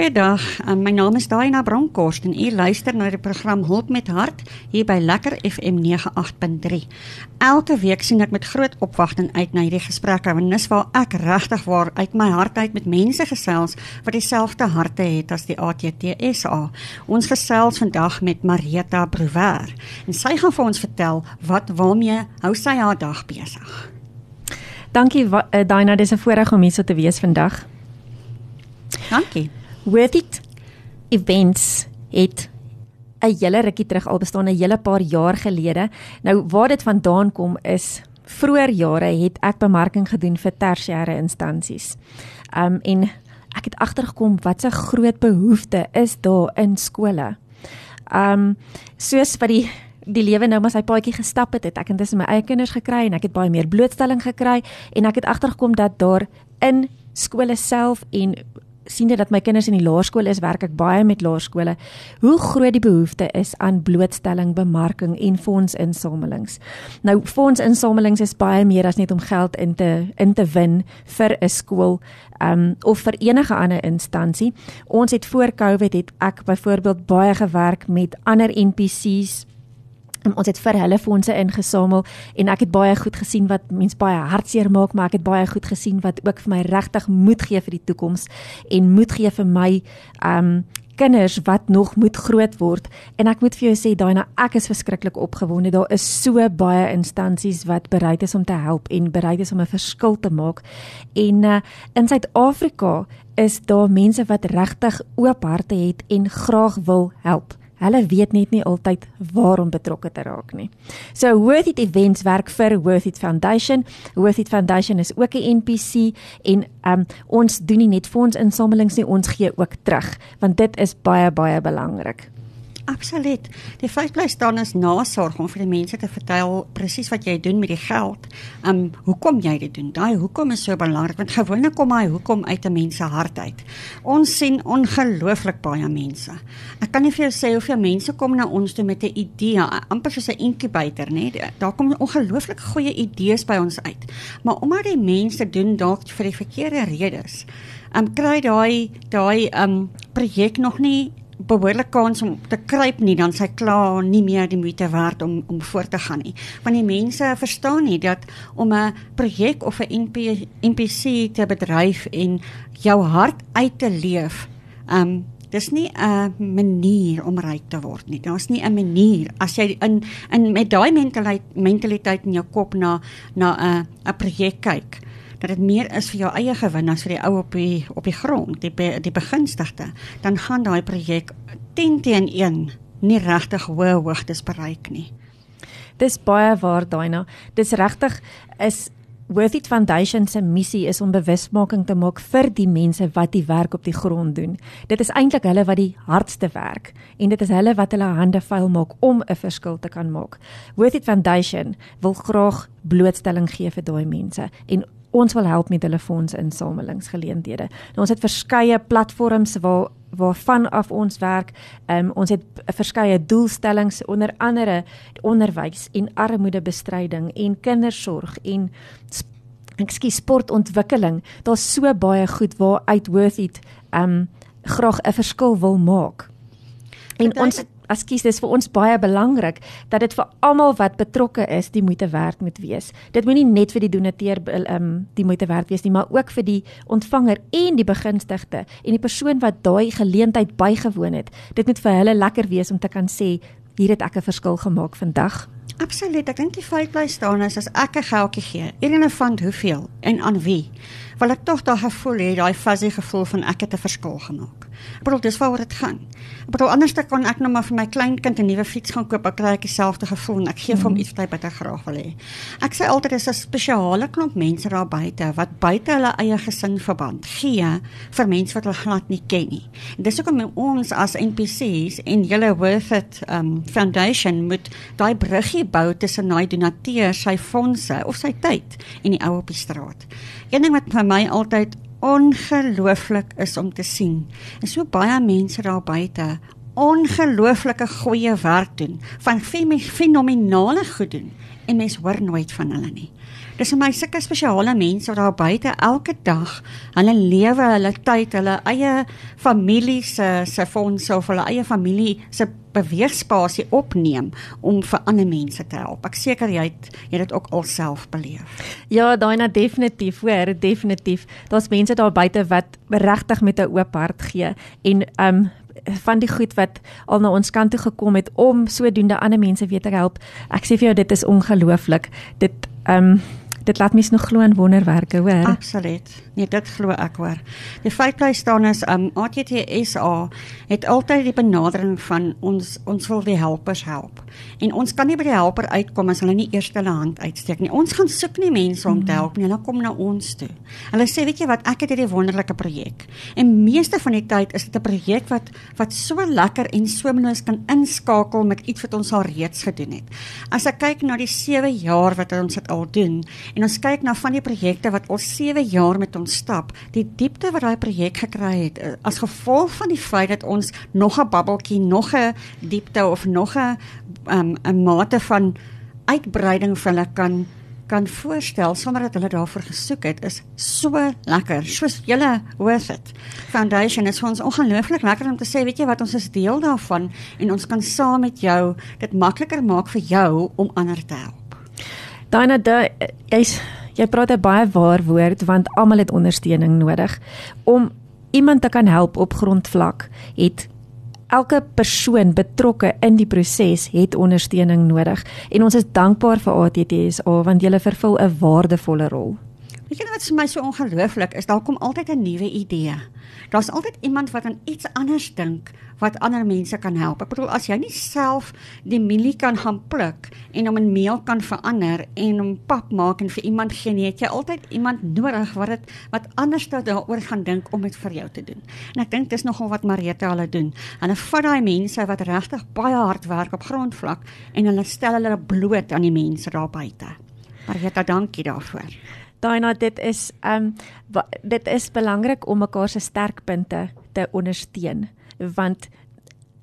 Goeiedag. Um, my naam is Daina Bronkhorst en u luister na die program Hulp met Hart hier by Lekker FM 98.3. Elke week sien ek met groot opwagting uit na hierdie gesprekke want dis waar ek regtig waar uit my hart uit met mense gesels wat dieselfde harte het as die ATTSA. Ons gesels vandag met Marita Brouwer en sy gaan vir ons vertel wat waarmee hou sy haar dag besig. Dankie uh, Daina, dis 'n voorreg om hier so te wees vandag. Dankie. Worth it events het 'n hele rukkie terug al bestaan 'n hele paar jaar gelede. Nou waar dit vandaan kom is vroeër jare het ek bemarking gedoen vir tersiêre instansies. Um en ek het agtergekom wat 'n groot behoefte is daar in skole. Um soos wat die die lewe nou maar sy paadjie gestap het, het ek intussen my eie kinders gekry en ek het baie meer blootstelling gekry en ek het agtergekom dat daar in skole self en sien dit dat my kinders in die laerskool is, werk ek baie met laerskole. Hoe groot die behoefte is aan blootstelling, bemarking en fondsinsamelings. Nou fondsinsamelings is baie meer as net om geld in te in te win vir 'n skool um of vir enige ander instansie. Ons het voor Covid het ek byvoorbeeld baie gewerk met ander NPC's ons het vir hulle fondse ingesamel en ek het baie goed gesien wat mens baie hartseer maak, maar ek het baie goed gesien wat ook vir my regtig moed gee vir die toekoms en moed gee vir my um kinders wat nog moet groot word. En ek moet vir jou sê Daina ek is verskriklik opgewonde. Daar is so baie instansies wat bereid is om te help en bereid is om 'n verskil te maak. En uh, in Suid-Afrika is daar mense wat regtig oop harte het en graag wil help Hulle weet net nie altyd waar om betrokke te raak nie. So Worth It Events werk vir Worth It Foundation. Worth It Foundation is ook 'n NPC en um, ons doen nie net fondsinsamelings nie, ons gee ook terug want dit is baie baie belangrik. Absoluut. Die feit bly staan is nasorg om vir die mense te vertel presies wat jy doen met die geld. Um hoekom jy dit doen? Daai hoekom is so belangrik want gewoonlik kom hy hoekom uit 'n mens se hart uit. Ons sien ongelooflik baie mense. Ek kan nie vir jou sê hoeveel mense kom na ons toe met 'n idee, amper soos 'n inkubator, né? Daar kom ongelooflik goeie idees by ons uit. Maar omdat die mense doen dalk vir die verkeerde redes, um kry daai daai um projek nog nie behoorlik kans om te kruip nie dan sy klaar nie meer die moeite werd om om voort te gaan nie. Want die mense verstaan nie dat om 'n projek of 'n NP, NPC te bedryf en jou hart uit te leef, um dis nie 'n manier om ryk te word nie. Daar's nie 'n manier as jy in in met daai mentaliteit mentaliteit in jou kop na na 'n 'n projek kyk dat dit meer is vir jou eie gewin as vir die ou op die op die grond, die be, die begunstigde, dan gaan daai projek 10 teen 1 nie regtig hoë hoogtes bereik nie. Dis baie waar Daina. Dis regtig is Worth It Foundation se missie is om bewusmaking te maak vir die mense wat die werk op die grond doen. Dit is eintlik hulle wat die hardste werk en dit is hulle wat hulle hande vuil maak om 'n verskil te kan maak. Worth It Foundation wil graag blootstelling gee vir daai mense en ons wil help met hulle fondsinsamelingsgeleenthede. Nou ons het verskeie platforms waar waarvan af ons werk. Um, ons het verskeie doelstellings onder andere onderwys en armoedebestryding en kindersorg en ekskuus sportontwikkeling. Daar's so baie goed waar uit Worth It um graag 'n verskil wil maak. En ons Askies, dis vir ons baie belangrik dat dit vir almal wat betrokke is, die moeite werd moet wees. Dit moenie net vir die donateur um die moeite werd wees nie, maar ook vir die ontvanger en die begunstigde en die persoon wat daai geleentheid bygewoon het. Dit moet vir hulle lekker wees om te kan sê hier het ek 'n verskil gemaak vandag. Absoluut. Ek dink die feit bly staan is as ek 'n geldjie gee, enige van hoeveel en aan wie, wil ek tog daai gevoel hê, daai fuzzy gevoel van ek het 'n verskil gemaak. Ek bedoel dis waaroor dit gaan. Ek bedoel anders dan kan ek nou maar vir my kleinkind 'n nuwe fiets gaan koop, ek kry ek dieselfde gevoel en ek gee vir hom mhm. iets wat hy baie graag wil hê. Ek sê altyd dis 'n spesiale klomp mense daar buite wat buite hulle eie gesin verband gee vir mense wat hulle glad nie ken nie. En dis hoekom ons as NPC's en julle Worth It um Foundation moet daai bruggie bou tussen daai donateur, sy fondse of sy tyd en die ou op die straat. Een ding wat vir my altyd ongelooflik is om te sien. En so baie mense daar buite ongelooflike goeie werk doen, van fenominale goed doen en mens hoor nooit van hulle nie. Dis vir my sulke spesiale mense daar buite elke dag hulle lewe, hulle tyd, hulle eie familie se se fondse of hulle eie familie se beweegspasie opneem om vir ander mense te help. Ek seker jy het jy dit ook alself beleef. Ja, daai na definitief, hoor, definitief. Daar's mense daar buite wat regtig met 'n oop hart gee en um van die goed wat al na ons kant toe gekom het om sodoende ander mense weer te help. Ek sê vir jou dit is ongelooflik. Dit um dit laat mens nog glo in wonderwerke, hoor. Absoluut. Nee, dit glo ek hoor. Die feit bly staan is um ATTSA het altyd die benadering van ons ons wil die helpers help. En ons kan nie by die helper uitkom as hulle nie eers hulle hand uitsteek nie. Ons gaan soek nie mense om te help nie. Hulle kom na ons toe. Hulle sê, weet jy wat, ek het hierdie wonderlike projek. En meeste van die tyd is dit 'n projek wat wat so lekker en so minus kan inskakel met iets wat ons al reeds gedoen het. As ek kyk na die 7 jaar wat ons dit al doen en ons kyk na van die projekte wat al 7 jaar met ons stap, die diepte wat daai projek gekry het eh, as gevolg van die feit dat ons nog 'n babbeltjie, nog 'n diepte of nog 'n um, 'n mate van uitbreiding vir hulle kan kan voorstel sonder dat hulle daarvoor gesoek het is so lekker. Soos julle hoor dit. Foundation is vir ons ongelooflik lekker om te sê, weet jy wat, ons is deel daarvan en ons kan saam met jou dit makliker maak vir jou om ander te help. Dana, jy's jy praat 'n baie waar woord want almal het ondersteuning nodig om iemand te kan help op grondvlak het elke persoon betrokke in die proses het ondersteuning nodig en ons is dankbaar vir ATTSA want julle vervul 'n waardevolle rol. Weet jy wat vir my so ongelooflik is, daar kom altyd 'n nuwe idee. Daar's altyd iemand wat aan iets anders dink wat ander mense kan help. Ek bedoel as jy nie self die mielie kan gaan pluk en hom in meel kan verander en hom pap maak en vir iemand gee nie, het jy altyd iemand nodig wat dit wat anders daaroor gaan dink om dit vir jou te doen. En ek dink dis nogal wat Marita hulle doen. Hulle vat daai mense wat regtig baie hard werk op grondvlak en hulle stel hulle bloot aan die mense daar buite. Marita, dankie daarvoor. Daina, dit is ehm um, dit is belangrik om mekaar se sterkpunte te ondersteun want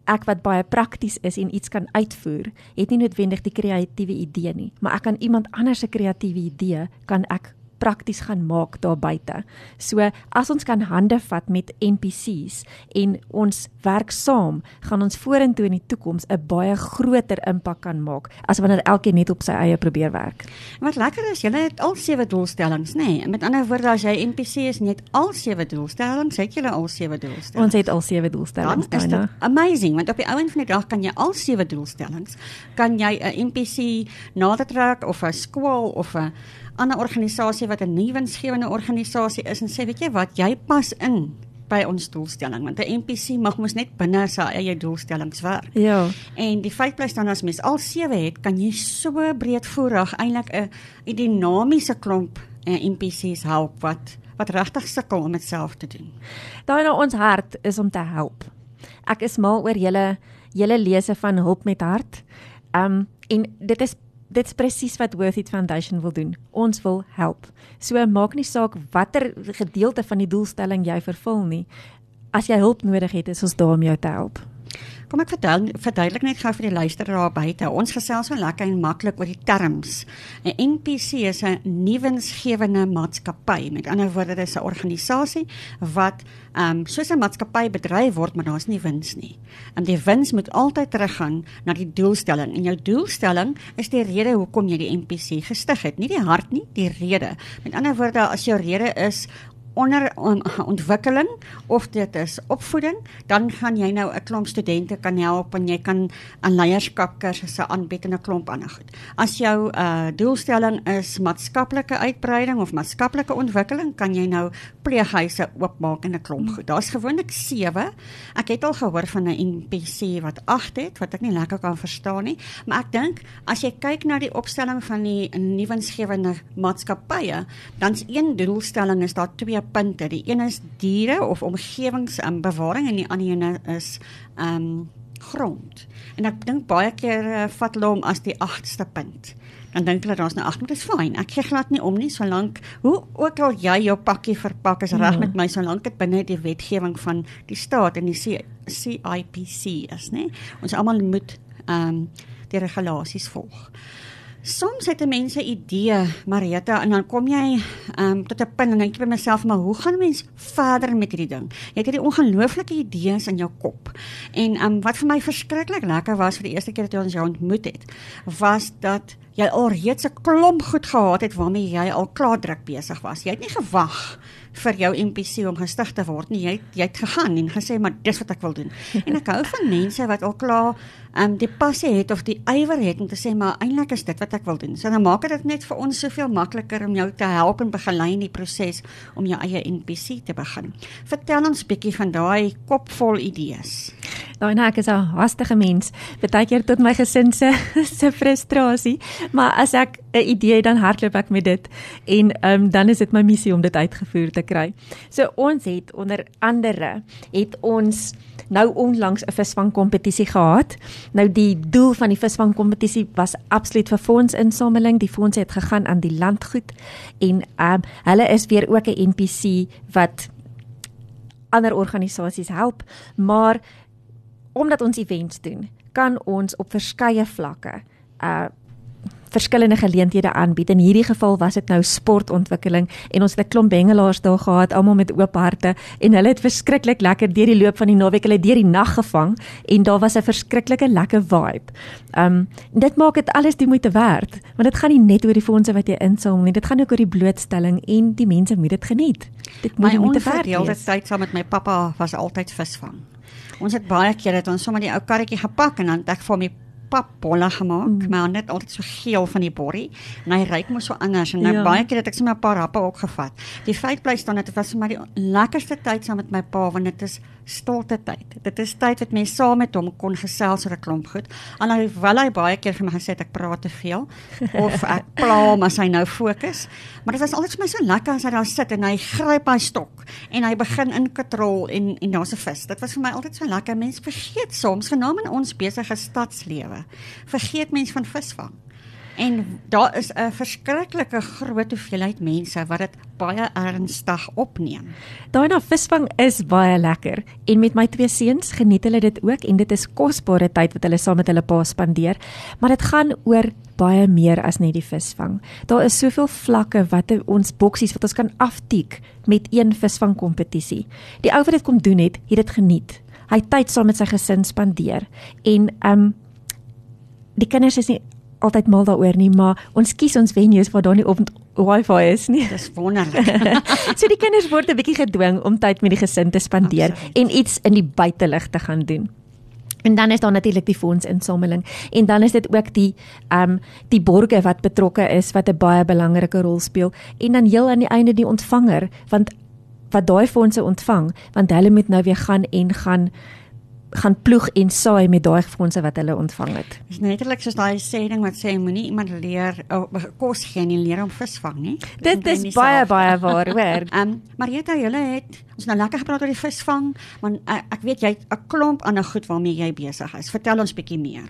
ek wat baie prakties is en iets kan uitvoer, het nie noodwendig die kreatiewe idee nie, maar ek kan iemand anders se kreatiewe idee kan ek prakties gaan maak daar buite. So as ons kan hande vat met NPC's en ons werk saam, gaan ons vorentoe in die toekoms 'n baie groter impak kan maak as wanneer elkeen net op sy eie probeer werk. Wat lekker is, julle het al sewe doelstellings, nê? Nee? Met ander woorde, as jy NPC is, net al sewe doelstellings, het julle al sewe doelstellings. Ons het al sewe doelstellings. Dan is dit amazing, want op die ouend van die dag kan jy al sewe doelstellings, kan jy 'n NPC nader trek of 'n skool of 'n ander organisasie wat 'n nuwe winsgewende organisasie is en sê weet jy wat jy pas in by ons doelstelling want 'n NPC mag mos net binne sy eie doelstellings werk. Ja. En die feit bly staan as mens al sewe het, kan jy so breedvoerig eintlik 'n 'n dinamiese klomp uh, NPC's help wat wat regtig sukkel om dit self te doen. Daai nou ons hart is om te help. Ek is mal oor julle julle lese van hulp met hart. Um en dit is dit's presies wat Worth It Foundation wil doen. Ons wil help. So maak nie saak watter gedeelte van die doelstelling jy vervul nie. As jy hulp nodig het, is ons daar om jou te help. Kom ek vertel verduidelik net gou vir die luisteraar buite. Ons gesels so lekker en maklik oor die terms. 'n NPC is 'n nuwensgewende maatskappy. Met ander woorde, dit is 'n organisasie wat ehm um, soos 'n maatskappy bedryf word, maar daar's nie wins nie. En die wins moet altyd teruggaan na die doelstelling. En jou doelstelling is die rede hoekom jy die NPC gestig het, nie die hart nie, die rede. Met ander woorde, as jou rede is onder on, ontwikkeling of dit is opvoeding, dan gaan jy nou 'n klomp studente kan help en jy kan aan leierskap kursusse aanbied en 'n klomp ander goed. As jou uh doelstelling is maatskaplike uitbreiding of maatskaplike ontwikkeling, kan jy nou pleeghuise oopmaak en 'n klomp goed. Daar's gewoonlik 7. Ek het al gehoor van 'n NPC wat 8 het wat ek nie lekker kan verstaan nie, maar ek dink as jy kyk na die opstelling van die nuwensgewende maatskappye, dan's een doelstelling is daar twee punte. Die een is diere of omgewingsbewaring en die ander een is ehm um, grond. En ek dink baie keer uh, vat hulle hom as die 8ste punt. dan dink hulle daar's nou ag, dit is fyn. Ek gee glad nie om nie solank hoe ook al jy jou pakkie verpak is reg ja. met my solank dit binne die wetgewing van die staat en die CIPC is, nê? Ons almal moet ehm um, die regulasies volg. Soms het mense idee, Marita, en dan kom jy um, tot 'n punt en dink jy by myself, maar hoe gaan mens verder met hierdie ding? Jy het hierdie ongelooflike idees in jou kop. En um, wat vir my verskriklik lekker was vir die eerste keer toe ons jou ontmoet het, was dat jy al reeds 'n klomp goed gehad het waarmee jy al klaar druk besig was. Jy het nie gewag vir jou MPC om gestig te word nie. Jy het, jy het gegaan en gesê maar dis wat ek wil doen. en ek hou van mense wat al klaar ehm um, die passie het of die ywer het om te sê maar eintlik is dit wat ek wil doen. So dan maak dit net vir ons soveel makliker om jou te help en begelei in die proses om jou eie NPC te begin. Vertel ons bietjie van daai kopvol idees. Nou en ek is 'n haastige mens. Partykeer tot my gesin se se frustrasie, maar as ek 'n idee dan hardloop ek met dit en um, dan is dit my missie om dit uitgevoer te kry. So ons het onder andere het ons nou onlangs 'n visvang kompetisie gehad. Nou die doel van die visvang kompetisie was absoluut vir fondsinsameling. Die fondse het gegaan aan die landgoed en um, hulle is weer ook 'n NPC wat ander organisasies help, maar omdat ons events doen, kan ons op verskeie vlakke uh verskillende geleenthede aanbied. In hierdie geval was dit nou sportontwikkeling en ons het 'n klomp bengelaars daar gehad, almal met oop harte en hulle het verskriklik lekker deur die loop van die naweek hulle deur die nag gevang en daar was 'n verskriklike lekker vibe. Um dit maak dit alles die moeite werd, want dit gaan nie net oor die fondse wat jy insamel nie, dit gaan ook oor die blootstelling en die mense moet dit geniet. Dit moet die moeite werd wees. My onverdeelde tyd saam met my pappa was altyd visvang. Ons het baie kere dat ons sommer die ou karretjie gepak en dan het ek vir my pap bolle gemaak, mm. maar net altyd so geel van die borrie. En hy ryk mos so anders en nou ja. baie keer het ek sommer 'n paar happe ook gevat. Die feit bly staan dit was vir my die lekkerste tyd saam met my pa want dit is stilte tyd. Dit is tyd wat mense saam met hom kon gesels oor 'n klomp goed. En hy baie keer vir my gesê ek praat te veel of ek pla hom as hy nou fokus. Maar dit was altyd vir my so lekker as hy daar sit en hy gryp hy stok en hy begin in katrol en en daar's 'n vis. Dit was vir my altyd so lekker. Mense vergeet soms genaam in ons besige stadslewe. Vergeet mense van visvang. En daar is 'n verskriklike groot hoeveelheid mense wat dit baie ernstig opneem. Daai na visvang is baie lekker en met my twee seuns geniet hulle dit ook en dit is kosbare tyd wat hulle saam met hulle pa spandeer, maar dit gaan oor baie meer as net die visvang. Daar is soveel vlakke wat ons boksies wat ons kan aftik met een visvang kompetisie. Die ou wat dit kom doen het, het dit geniet. Hy tyd saam met sy gesin spandeer en ehm um, die kinders is nie altyd mal daaroor nie, maar ons kies ons venues waar daar nie op wifi is nie. Dis wonderlik. so die kinders word 'n bietjie gedwing om tyd met die gesin te spandeer Absoluut. en iets in die buitelug te gaan doen. En dan is daar natuurlik die fondsinsameling en dan is dit ook die ehm um, die borgers wat betrokke is wat 'n baie belangrike rol speel en dan heel aan die einde die ontvanger want wat daai fondse ontvang want hulle moet nou weer gaan en gaan gaan ploeg en saai met daai fondse wat hulle ontvang het. Dis netlik soos daai sê ding wat sê moenie iemand leer oh, kos gee nie leer om vis vang nie. Dit is baie self. baie waar, hoor. Ehm um, Marieta, julle het ons nou lekker gepraat oor die visvang, maar uh, ek weet jy 'n klomp ander goed waarmee jy besig is. Vertel ons bietjie meer.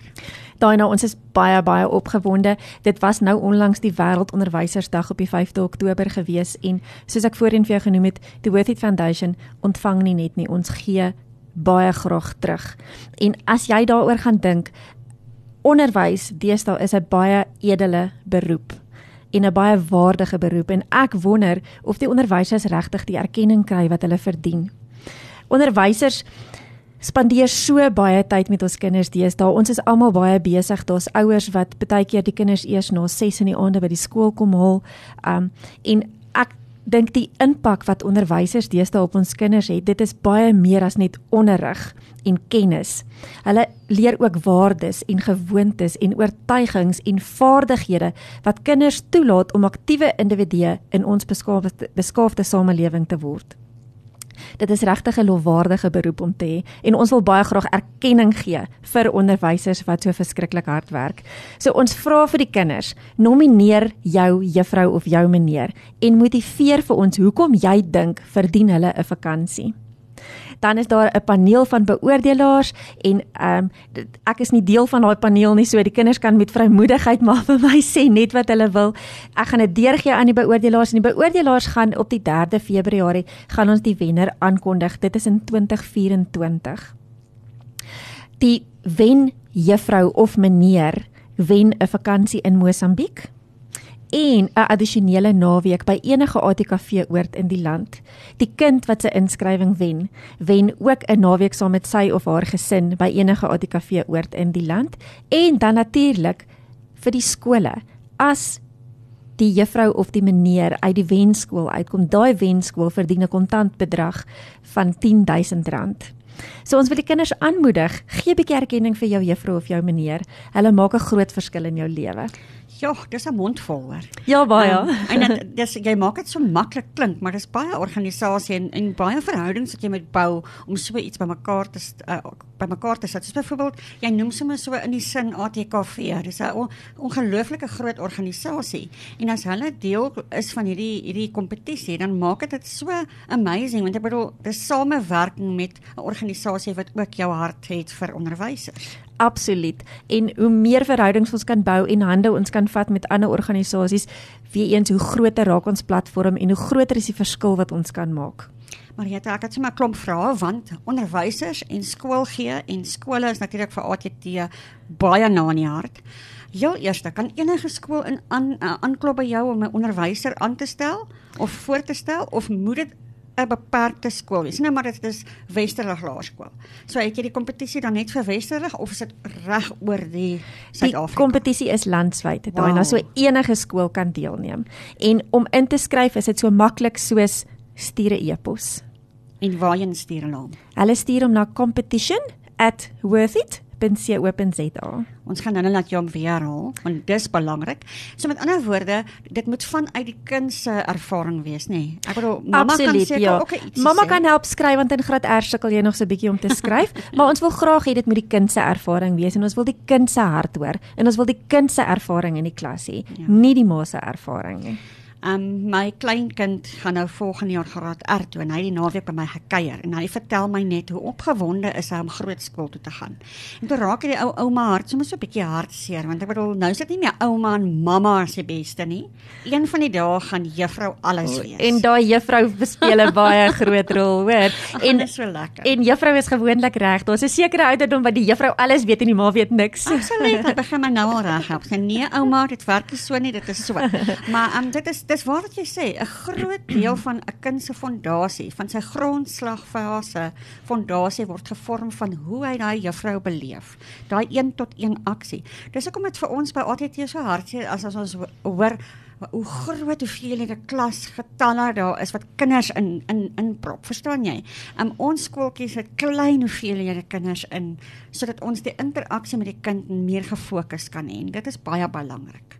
Daai nou ons is baie baie opgewonde. Dit was nou onlangs die Wêreldonderwysersdag op die 5de Oktober gewees en soos ek voorheen vir jou genoem het, die Worthy Foundation ontvang nie net nie, ons gee baie graag terug. En as jy daaroor gaan dink, onderwys deesdae is 'n baie edele beroep en 'n baie waardige beroep en ek wonder of die onderwysers regtig die erkenning kry wat hulle verdien. Onderwysers spandeer so baie tyd met ons kinders deesdae. Ons is almal baie besig. Daar's ouers wat baie keer die kinders eers na 6 in die aande by die skool kom haal. Um en ek dink die impak wat onderwysers deesdae op ons kinders het, dit is baie meer as net onderrig en kennis. Hulle leer ook waardes en gewoontes en oortuigings en vaardighede wat kinders toelaat om aktiewe individue in ons beskaafde beskaafde samelewing te word. Dit is regtig 'n lofwaardige beroep om te hê en ons wil baie graag erkenning gee vir onderwysers wat so verskriklik hard werk. So ons vra vir die kinders, nomineer jou juffrou of jou meneer en motiveer vir ons hoekom jy dink verdien hulle 'n vakansie. Dan is daar 'n paneel van beoordelaars en ehm um, ek is nie deel van daai paneel nie, so die kinders kan met vrymoedigheid maar vir my sê net wat hulle wil. Ek gaan dit deurgee aan die beoordelaars en die beoordelaars gaan op die 3de Februarie gaan ons die wenner aankondig. Dit is in 2024. Die wen juffrou of meneer wen 'n vakansie in Mosambiek en 'n addisionele naweek by enige ATKV oord in die land. Die kind wat sy inskrywing wen, wen ook 'n naweek saam met sy of haar gesin by enige ATKV oord in die land en dan natuurlik vir die skole as die juffrou of die meneer uit die wenskool uitkom, daai wenskool verdien 'n kontantbedrag van R10000. So ons wil die kinders aanmoedig, gee 'n bietjie erkenning vir jou juffrou of jou meneer. Hulle maak 'n groot verskil in jou lewe. Ja, dis 'n mondvol hoor. Ja, baie. Um, en dit dis jy maak dit so maklik klink, maar dis baie organisasie en en baie verhoudings wat jy moet bou om so iets bymekaar te uh, bymekaar te sit. Soos byvoorbeeld, jy noem sommer so in die sin ATKV. Dis 'n on, ongelooflike groot organisasie. En as hulle deel is van hierdie hierdie kompetisie, dan maak dit dit so amazing want ek bedoel, dis samewerking met 'n organisasie wat ook jou hart het vir onderwysers. Absoluut. En hoe meer verhoudings ons kan bou en hande ons kan vat met ander organisasies, wie eens hoe groter raak ons platform en hoe groter is die verskil wat ons kan maak. Marieta, ek het sommer 'n klomp vrae want onderwysers en skool gee en skole is natuurlik vir ATT baie na in die hart. Heel eers, kan enige skool in aan aanklop by jou om 'n onderwyser aan te stel of voor te stel of moet dit 'n beperkte skool wees. Nou maar dit is Westerlig Laerskool. So het jy die kompetisie dan net vir Westerlig of is dit reg oor die Suid-Afrika? Die kompetisie is landwyd. Daai wow. nou so enige skool kan deelneem. En om in te skryf is dit so maklik soos stuur 'n e-pos. En waarheen stuur hulle hom? Hulle stuur hom na competition@worthit www.co.za. Ons gaan nou net laat jou weer haal want dis belangrik. So met ander woorde, dit moet vanuit die kind se ervaring wees, nê? Nee. Ek bedoel mamma Absoluut, kan seker ja. ook iets Mamma sê. kan help skryf want in graad R sukkel jy nog so 'n bietjie om te skryf, maar ons wil graag hê dit moet die kind se ervaring wees en ons wil die kind se hart hoor en ons wil die kind se ervaring in die klas hê, ja. nie die ma se ervaring nie. Um my kleinkind gaan nou volgende jaar graad R toe en hy het die naweek by my gekuier en hy vertel my net hoe opgewonde is hy om groot skool toe te gaan. En toe raak hy die ou ouma hart sommer so 'n bietjie hartseer want ek bedoel nou is dit nie meer ouma en mamma as die beste nie. Een van die dae gaan juffrou alles wees. En daai juffrou speel 'n baie groot rol, hoor. En dit is so lekker. En juffrou is gewoonlik reg. Daar's 'n sekere ouderdom wat die juffrou alles weet en die ma weet niks. Absoluut. Ek begin my nou al reg help. Nee ouma, dit werk nie so nie, dit is so. Maar um, dit is dis waar wat jy sê, 'n groot deel van 'n kind se fondasie, van sy grondslagfase, fondasie word gevorm van hoe hy daai juffrou beleef. Daai 1 tot 1 aksie. Dis hoekom dit vir ons by ATT so hartseer as as ons hoor hoe groot hoeveelhede klasgetalle daar is wat kinders in in in prop, verstaan jy? Um, ons skooltjies het klein hoeveelhede kinders in sodat ons die interaksie met die kind meer gefokus kan hê. Dit is baie belangrik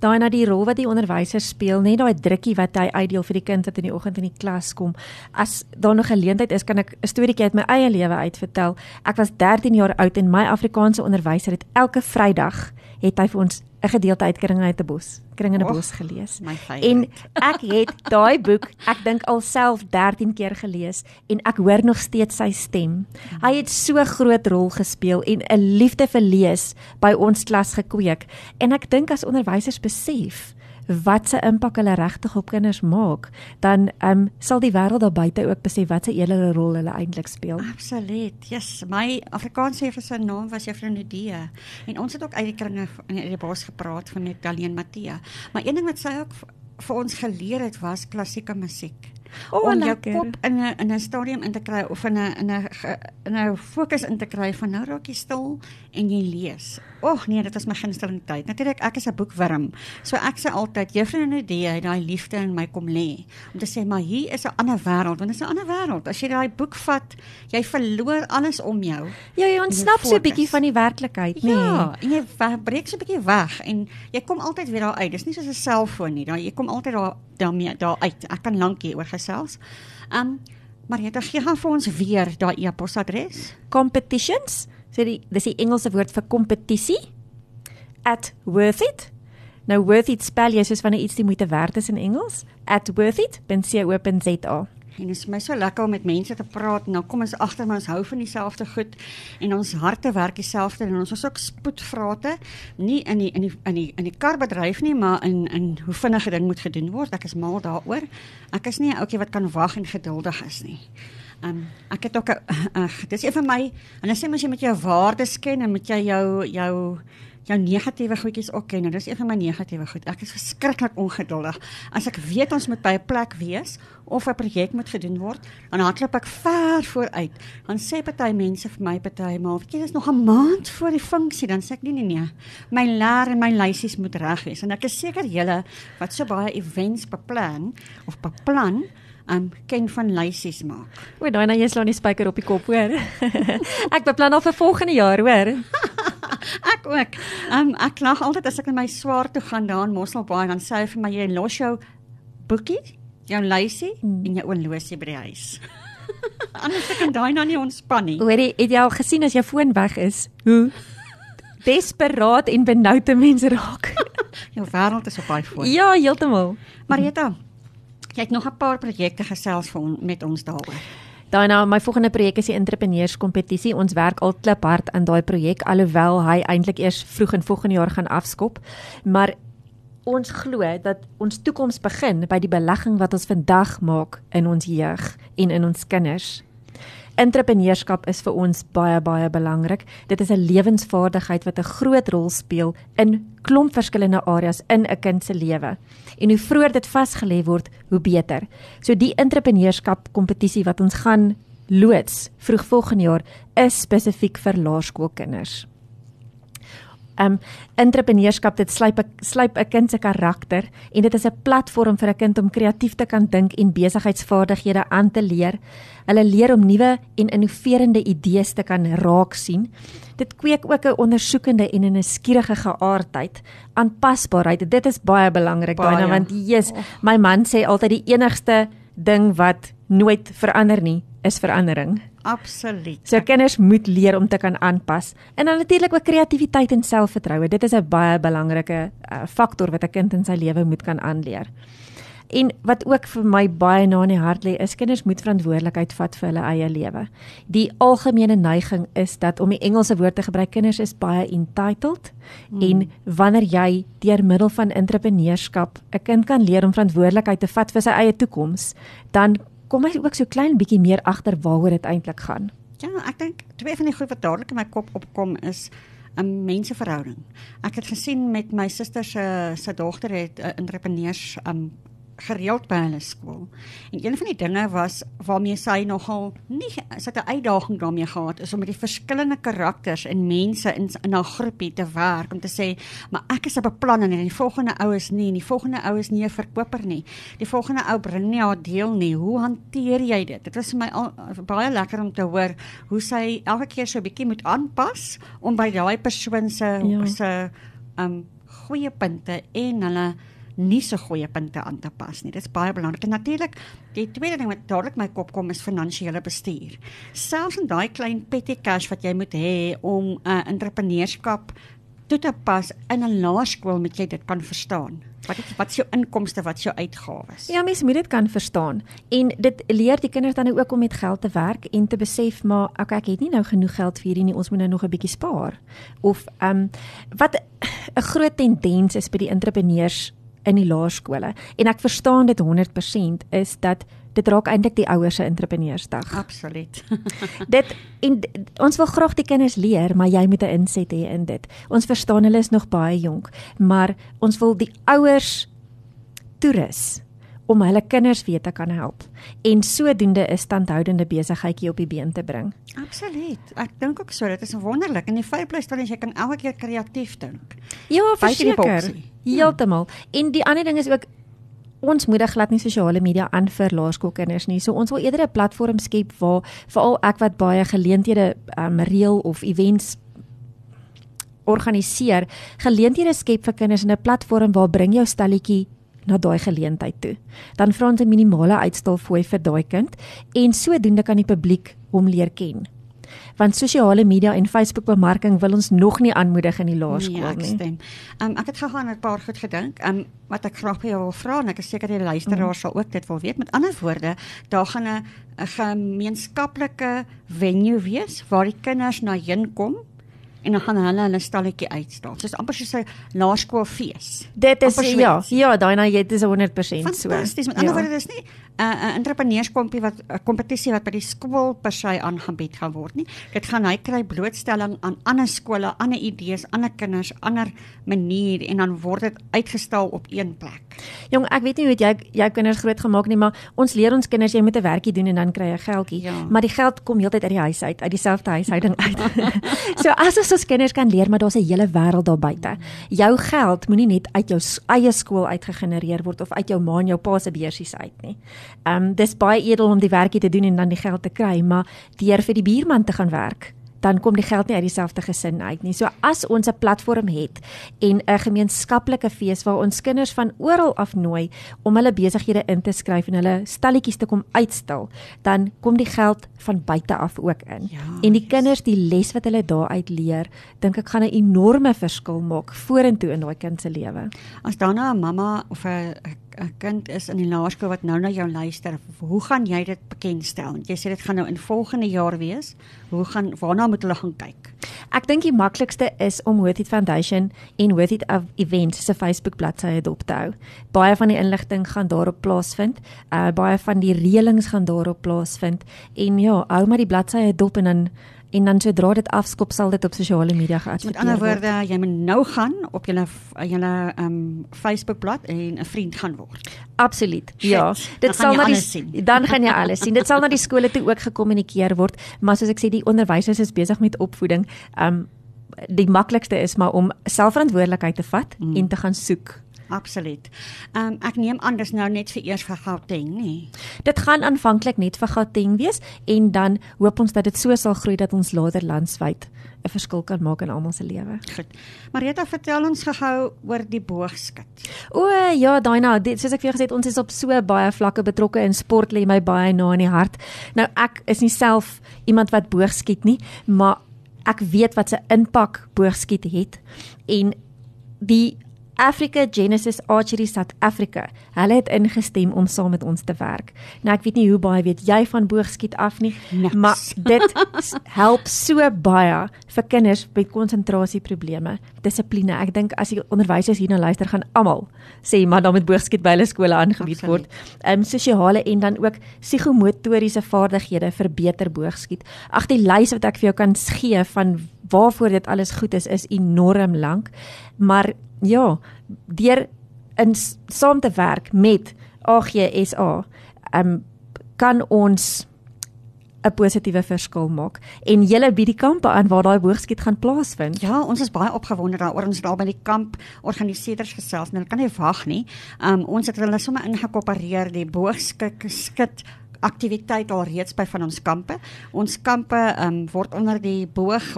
daai na die rol wat die onderwyser speel, net daai drukkie wat hy uitdeel vir die kind wat in die oggend in die klas kom. As daar nog geleentheid is, kan ek 'n storieetjie uit my eie lewe uitvertel. Ek was 13 jaar oud en my Afrikaanse onderwyser het elke Vrydag het hy vir ons 'n gedeelte uit Kring uit 'n bos, Kring in 'n bos gelees. En ek het daai boek, ek dink alself 13 keer gelees en ek hoor nog steeds sy stem. Hy het so groot rol gespeel en 'n liefde vir lees by ons klas gekweek. En ek dink as onderwysers besef wat se impak hulle regtig op kinders maak, dan ehm um, sal die wêreld daar buite ook besef wat se eerlike rol hulle eintlik speel. Absoluut. Yes, my Afrikaanse juffrou se naam was Juffrou Nudie. En ons het ook uit die kringe in die bos gepraat van net Daleen Matthea. Maar een ding wat sy ook vir ons geleer het was klassieke musiek. Oh, om jou kop in 'n in 'n stadium in te kry of in 'n in 'n in 'n fokus in te kry van nou raak jy stil en jy lees. Ag nee, dit is my gunsteling tyd. Natuurlik ek is 'n boekwurm. So ek sê altyd juffrou Nadee het daai liefde in my kom lê om te sê maar hier is 'n ander wêreld, want dit is 'n ander wêreld. As jy daai boek vat, jy verloor alles om jou. Ja, jy ontsnap so 'n bietjie van die werklikheid? Nee. Ja, en jy breek so 'n bietjie weg en jy kom altyd weer daar uit. Dis nie soos 'n selfoon nie. Jy kom altyd daar daarmee daar uit. Ek kan lank hier oor gesels. Um Marieta, gee gaan vir ons weer daai e-posadres. Competitions So die dis die Engelse woord vir kompetisie at worth it. Nou worth it spel jy soos wanneer iets die moeite werd is in Engels at worth it.co.za. En dit is my so lekker om met mense te praat. Nou kom ons agter maar ons hou van dieselfde goed en ons harte werk dieselfde en ons is ook spoedvrate, nie in die in die in die in die karbedryf nie, maar in in hoe vinnig 'n ding moet gedoen word. Ek is mal daaroor. Ek is nie 'n ouetjie wat kan wag en geduldig is nie. Um, ek het ook 'n uh, dis een van my en dan sê mens jy met jou waardes ken en met jy jou jou jou negatiewe goedjies ook ken. Nou dis een van my negatiewe goed. Ek is verskriklik ongeduldig. As ek weet ons moet by 'n plek wees of 'n projek moet gedoen word, dan hardloop ek ver vooruit. Dan sê party mense vir my partymal, weet jy, dis nog 'n maand voor die funksie, dan sê ek nee nee nee. My leer en my lysies moet reg wees. En ek is seker julle wat so baie events beplan of beplan um ken van lysies maak. O, daai nou jy slaan die spyker op die kop, hoor. ek beplan al vir volgende jaar, hoor. ek ook. Um ek lag altyd as ek in my swaar toe gaan daar in Mosselbaai dan sê hy vir my jy los jou boekie, jou lysie mm. en jou oorlosie by die huis. Anders kan daai nou nie ontspan nie. Hoorie, het jy al gesien as jou foon weg is? Hoe desperaat en benoude mense raak. jou wêreld is op daai foon. Ja, heeltemal. Marita, jy het nog 'n paar projekte gesels vir met ons daaroor. Daai nou my volgende projek is die entrepreneurskompetisie. Ons werk al klip hard aan daai projek alhoewel hy eintlik eers vroeg in volgende jaar gaan afskop. Maar ons glo dat ons toekoms begin by die belegging wat ons vandag maak in ons jeug en in ons kinders. Entrepreneurskap is vir ons baie baie belangrik. Dit is 'n lewensvaardigheid wat 'n groot rol speel in klomp verskillende areas in 'n kind se lewe. En hoe vroeër dit vasgelê word, hoe beter. So die entrepreneurskap kompetisie wat ons gaan loods vroeg volgende jaar is spesifiek vir laerskoolkinders um entrepreneurskap dit slyp slyp 'n kind se karakter en dit is 'n platform vir 'n kind om kreatief te kan dink en besigheidsvaardighede aan te leer. Hulle leer om nuwe en innoverende idees te kan raak sien. Dit kweek ook 'n ondersoekende en 'n nuuskierige geaardheid, aanpasbaarheid. Dit is baie belangrik daai want Jesus, my man sê altyd die enigste ding wat nooit verander nie, is verandering. Absoluut. So kinders moet leer om te kan aanpas. En dan natuurlik ook kreatiwiteit en selfvertroue. Dit is 'n baie belangrike uh, faktor wat 'n kind in sy lewe moet kan aanleer. En wat ook vir my baie na in die hart lê, is kinders moet verantwoordelikheid vat vir hulle eie lewe. Die algemene neiging is dat om die Engelse woord te gebruik, kinders is baie entitled hmm. en wanneer jy deur middel van entrepreneurskap 'n kind kan leer om verantwoordelikheid te vat vir sy eie toekoms, dan kom hy ook so klein bietjie meer agter waaroor dit eintlik gaan. Ja, ek dink twee van die goed wat dadelik in my kop opkom is 'n menseverhouding. Ek het gesien met my suster se se dogter het 'n uh, entrepreneurs um gereeld by hulle skool. En een van die dinge was waarmee sy nogal nie sy het 'n uitdaging daarmee gehad is om met die verskillende karakters en mense in 'n groepie te werk om te sê, maar ek is 'n plan en die volgende ou is nie en die volgende ou is nie 'n verkoper nie. Die volgende ou bring nie haar deel nie. Hoe hanteer jy dit? Dit was vir my al, baie lekker om te hoor hoe sy elke keer so 'n bietjie moet aanpas om by daai persoon se ja. se um goeie punte en hulle nie so goeie punte aan te pas nie. Dit is baie belangrik. En natuurlik, die tweede ding wat dadelik my kop kom is finansiële bestuur. Selfs in daai klein petty cash wat jy moet hê om 'n uh, entrepreneurskap toe te pas in 'n laerskool moet jy dit kan verstaan. Wat is wat is jou inkomste, wat is jou uitgawes? Ja, mens moet dit kan verstaan. En dit leer die kinders dan ook om met geld te werk en te besef maar okay, ek het nie nou genoeg geld vir hierdie nie, ons moet nou nog 'n bietjie spaar. Of ehm um, wat 'n groot tendens is by die entrepreneurs in die laerskole en ek verstaan dit 100% is dat dit raak eintlik die ouers se entrepreneursdag. Absoluut. dit en ons wil graag die kinders leer, maar jy moet 'n inset hê in dit. Ons verstaan hulle is nog baie jonk, maar ons wil die ouers toerus om hulle kinders weer te kan help en sodoende 'n standhoudende besigheidjie op die been te bring. Absoluut. Ek dink ook so, dit is wonderlik en die feit bly staan as jy kan elke keer kreatief dink. Ja, verseker. Heeltemal. En die ander ding is ook ons moedig glad nie sosiale media aan vir laerskoolkinders nie. So ons wil eerder 'n platform skep waar veral ek wat baie geleenthede um, reël of events organiseer, geleenthede skep vir kinders in 'n platform waar bring jou stalletjie na daai geleentheid toe. Dan vra ons 'n minimale uitstalfooi vir daai kind en sodoende kan die publiek hom leer ken. Want sosiale media en Facebook bemarking wil ons nog nie aanmoedig in die laerskool nee, ek nie. Stem. Um, ek het gegaan 'n paar goed gedink. Um, wat ek graag by jou wil vra en ek is seker die luisteraars mm. sal ook dit wil weet. Met ander woorde, daar gaan 'n gemeenskaplike venue wees waar die kinders na heen kom en dan gaan hulle hulle stalletjie uitstal. Soos amper soos 'n laerskoolfees. Dit is ja, ja, daai nou jy dit is 100% so. Fantasties. Met ander ja. woorde, dis nie 'n uh, entrepreneurskompie wat 'n kompetisie wat by die skool per se aangebied gaan word nie. Dit gaan hy kry blootstelling aan ander skole, ander idees, ander kinders, ander manier en dan word dit uitgestal op een plek. Jong, ek weet nie hoe jy jou kinders groot gemaak nie, maar ons leer ons kinders jy moet 'n werkie doen en dan kry jy geldjie. Ja. Maar die geld kom heeltyd uit die huis uit, uit dieselfde huishouding uit. so as ons ons kinders kan leer maar daar's 'n hele wêreld daar buite. Jou geld moenie net uit jou eie skool uitgegenereer word of uit jou ma en jou pa se beursies uit nie. Ehm um, dis baie edel om die werkie te doen en dan die geld te kry, maar deur vir die buurman te gaan werk dan kom die geld nie uit dieselfde gesin uit nie. So as ons 'n platform het en 'n gemeenskaplike fees waar ons kinders van oral af nooi om hulle besighede in te skryf en hulle stalletjies te kom uitstal, dan kom die geld van buite af ook in. Ja, en die kinders die les wat hulle daaruit leer, dink ek gaan 'n enorme verskil maak vorentoe in daai kind se lewe. As dan 'n mamma of 'n 'n kind is in die laerskool wat nou na jou luister, hoe gaan jy dit bekendstel? Jy sê dit gaan nou in volgende jaar wees. Hoe gaan waarna moet hulle gaan kyk? Ek dink die maklikste is om Worth It Foundation en Worth It Events se Facebook bladsy dop te hou. Baie van die inligting gaan daarop plaasvind. Uh baie van die reëlings gaan daarop plaasvind en ja, hou maar die bladsy dop en dan en dan sodra dit afskop sal dit op sosiale media geadverteer word. Met ander woorde, jy moet nou gaan op julle julle um, Facebookblad en 'n vriend gaan word. Absoluut. Ja, dit sal na die dan gaan jy alles sien. Dit sal na die skole toe ook gekommunikeer word, maar soos ek sê die onderwysers is besig met opvoeding. Um, die maklikste is maar om selfverantwoordelikheid te vat mm. en te gaan soek Absoluut. Ehm um, ek neem aan dis nou net vir eers vir Gauteng, nê. Dit gaan aanvanklik net vir Gauteng wees en dan hoop ons dat dit so sal groei dat ons later landwyd 'n verskil kan maak in almal se lewe. Goed. Marita, vertel ons gou oor die boogskut. O ja, Daina, dit soos ek vir jou gesê het, ons is op so baie vlakke betrokke in sport lê my baie na in die hart. Nou ek is nie self iemand wat boogskiet nie, maar ek weet wat se impak boogskiet het en die Africa Genesis Archery South Africa. Hulle het ingestem om saam met ons te werk. Nou ek weet nie hoe baie weet jy van boogskiet af nie, Niks. maar dit help so baie vir kinders met konsentrasieprobleme, dissipline. Ek dink as die onderwysers hierna luister gaan almal sê maar dan met boogskiet by hulle skole aangebied word. Ehm um, sosiale en dan ook psigomotoriese vaardighede vir beter boogskiet. Ag die lys wat ek vir jou kan gee van waarvoor dit alles goed is is enorm lank. Maar ja, deur in saam te werk met AGSA, ehm um, kan ons 'n positiewe verskil maak en julle by die kampe aan waar daai boogskiet gaan plaasvind. Ja, ons is baie opgewonde daaroor. Ons daar by die kamp organiseerders gesels en hulle kan nie wag nie. Um ons het hulle sommer ingekoopereer die boogskik skit aktiwiteit al reeds by van ons kampe. Ons kampe um word onder die boog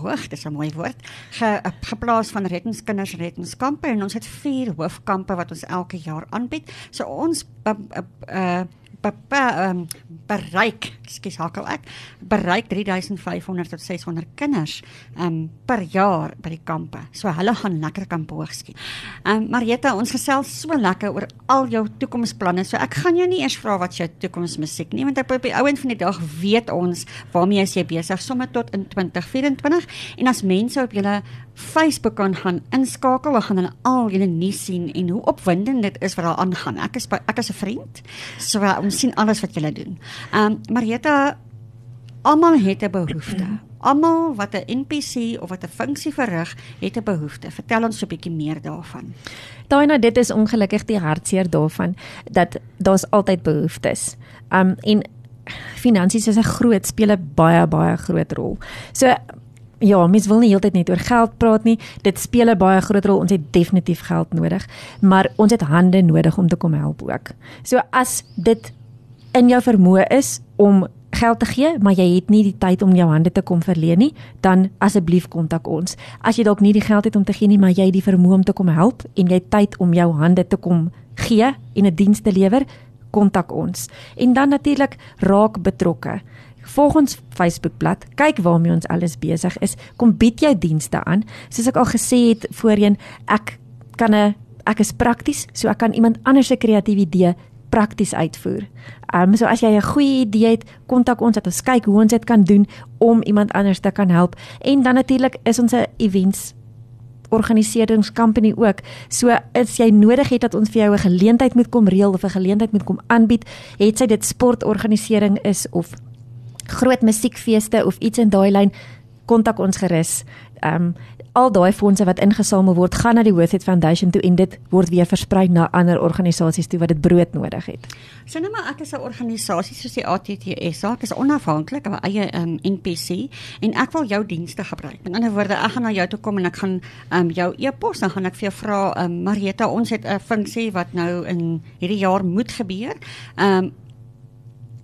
boog, dis 'n mooi woord, ge, geplaas van reddingskinders reddingskampe en ons het vier hoofkampe wat ons elke jaar aanbied. So ons uh, uh, uh, um, bereik, ekskuus hakel ek, bereik 3500 tot 600 kinders um per jaar by die kampe. So hulle gaan lekker kan boogskiet. Um Marieta, ons gesels so lekker oor al jou toekomsplanne. So ek gaan jou nie eers vra wat jou toekomsmusiek nie, want op die ou end van die dag weet ons waarmee jy besig sommer tot in 2024 en as mense op julle Facebook kan gaan inskakel, dan gaan hulle al julle nuus sien en hoe opwindend dit is wat daar aangaan. Ek is ek is 'n vriend. So ons sien alles wat julle doen. Ehm um, Marieta almal het 'n behoefte. Almal wat 'n NPC of wat 'n funksie verrig, het 'n behoefte. Vertel ons 'n bietjie meer daarvan. Daai nou dit is ongelukkig die hartseer daarvan dat daar's altyd behoeftes. Um en finansies is 'n groot speel 'n baie baie groot rol. So Ja, mens wil nie heeltyd net oor geld praat nie. Dit speel 'n baie groot rol. Ons het definitief geld nodig, maar ons het hande nodig om te kom help ook. So as dit in jou vermoë is om geld te gee, maar jy het nie die tyd om jou hande te kom verleen nie, dan asseblief kontak ons. As jy dalk nie die geld het om te gee nie, maar jy het die vermoë om te kom help en jy tyd om jou hande te kom gee en 'n diens te lewer, kontak ons. En dan natuurlik raak betrokke Volg ons Facebookblad, kyk waarmee ons alles besig is. Kom bied jou dienste aan. Soos ek al gesê het voorheen, ek kan 'n ek is prakties, so ek kan iemand anders se kreatiewe idee prakties uitvoer. Ehm um, so as jy 'n goeie idee het, kontak ons dat ons kyk hoe ons dit kan doen om iemand anders te kan help. En dan natuurlik is ons 'n events organiseringscompany ook. So as jy nodig het dat ons vir jou 'n geleentheid moet kom reël of 'n geleentheid moet kom aanbied, het sy dit sportorganisering is of groot musiekfeeste of iets in daai lyn, kontak ons gerus. Ehm um, al daai fondse wat ingesamel word, gaan na die It Foundation toe en dit word weer versprei na ander organisasies toe wat dit brood nodig het. So nou maar ek is 'n organisasie soos die ATTS, ek is onafhanklik, 'n eie um, NPC en ek wil jou dienste gebruik. In ander woorde, ek gaan na jou toe kom en ek gaan um, jou e-pos dan gaan ek vir jou vra, um, Marieta, ons het 'n funksie wat nou in hierdie jaar moet gebeur. Ehm um,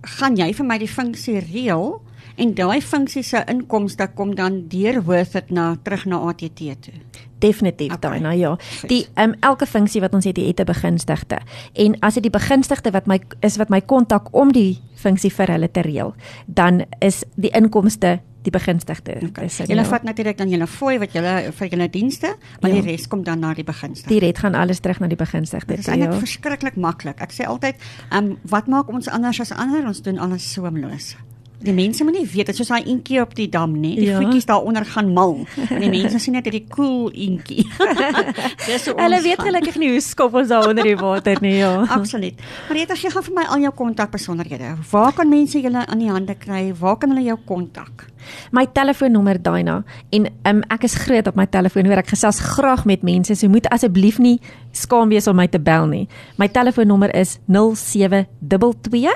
gaan jy vir my die funksie reël? En daai funksie se inkomste kom dan deur Worth it na terug na ATT toe. Definitief okay. daai nou ja. Die um, elke funksie wat ons het, het 'n begunstigde. En as dit die begunstigde wat my is wat my kontak om die funksie vir hulle te reël, dan is die inkomste die begunstigde. Okay. Julle vat natuurlik dan julle fooi wat julle vir julle dienste, maar ja. die res kom dan na die begunstigde. Die red gaan alles terug na die begunstigde. Dit is eintlik ja. verskriklik maklik. Ek sê altyd, ehm um, wat maak ons anders as ander? Ons doen alles soemloos. Die mense moet nie weet dit soos daai eentjie op die dam nie. Die ja. voetjies daaronder gaan mal. En die mense sien net hierdie cool eentjie. Dis so Hulle weet gelukkig nie hoe skop ons daar onder die water nie, ja. Absoluut. Maar jy gee gou vir my al jou kontakbesonderhede. Waar kan mense julle aan die hande kry? Waar kan hulle jou kontak? My telefoonnommer Daina en um, ek is groot op my telefoon hoor ek gesels graag met mense. So moet asseblief nie skaam wees om my te bel nie. My telefoonnommer is 0722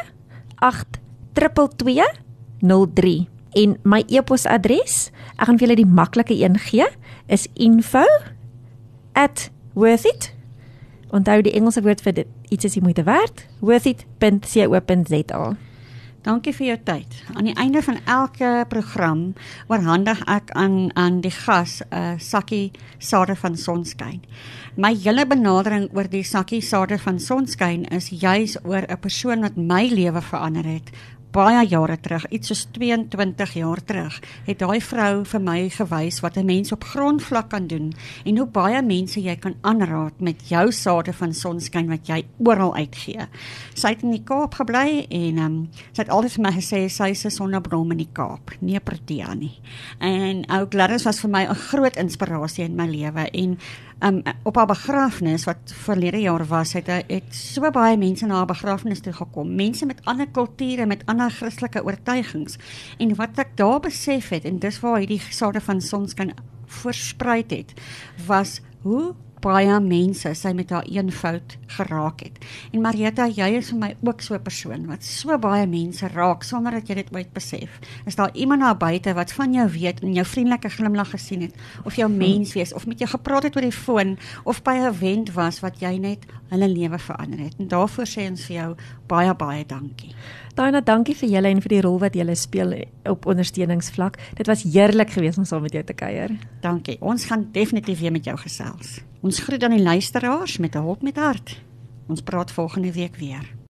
8 222 03 en my e-posadres, ek gaan vir julle die maklike een gee, is info@worthit. Onthou die Engelse woord vir dit, iets is jy moeite werd, worthit.co.za. Dankie vir jou tyd. Aan die einde van elke program oorhandig ek aan aan die gas 'n uh, sakkie sade van sonskyn. My hele benadering oor die sakkie sade van sonskyn is juis oor 'n persoon wat my lewe verander het baie jare terug, iets soos 22 jaar terug, het daai vrou vir my gewys wat 'n mens op grondvlak kan doen en hoe baie mense jy kan aanraak met jou sade van sonskyn wat jy oral uitgee. Sy het in die Kaap gebly en um, sy het altyd vir my gesê sy is 'n sonnebloem in die Kaap, nie Protea nie. En ou Gladys was vir my 'n groot inspirasie in my lewe en um, op haar begrafnis wat verlede jaar was, het het so baie mense na haar begrafnis toe gekom. Mense met ander kulture, met ander Christelike oortuigings. En wat ek daar besef het en dis waar hierdie sade van sonskyn versprei het, was hoe baie mense sy met haar eenvoud geraak het. En Marieta, jy is vir my ook so 'n persoon wat so baie mense raak sonder dat jy dit ooit besef. Is daar iemand daar buite wat van jou weet en jou vriendelike glimlag gesien het of jou mens wees of met jou gepraat het oor die foon of by 'n event was wat jy net hulle lewe verander het. En daarvoor sê ons vir jou baie baie dankie. Daina, dankie vir julle en vir die rol wat julle speel op ondersteuningsvlak. Dit was heerlik geweest om saam met jou te kuier. Dankie. Ons gaan definitief weer met jou gesels. Ons groet aan die luisteraars met 'n hop met hart. Ons praat volgende week weer.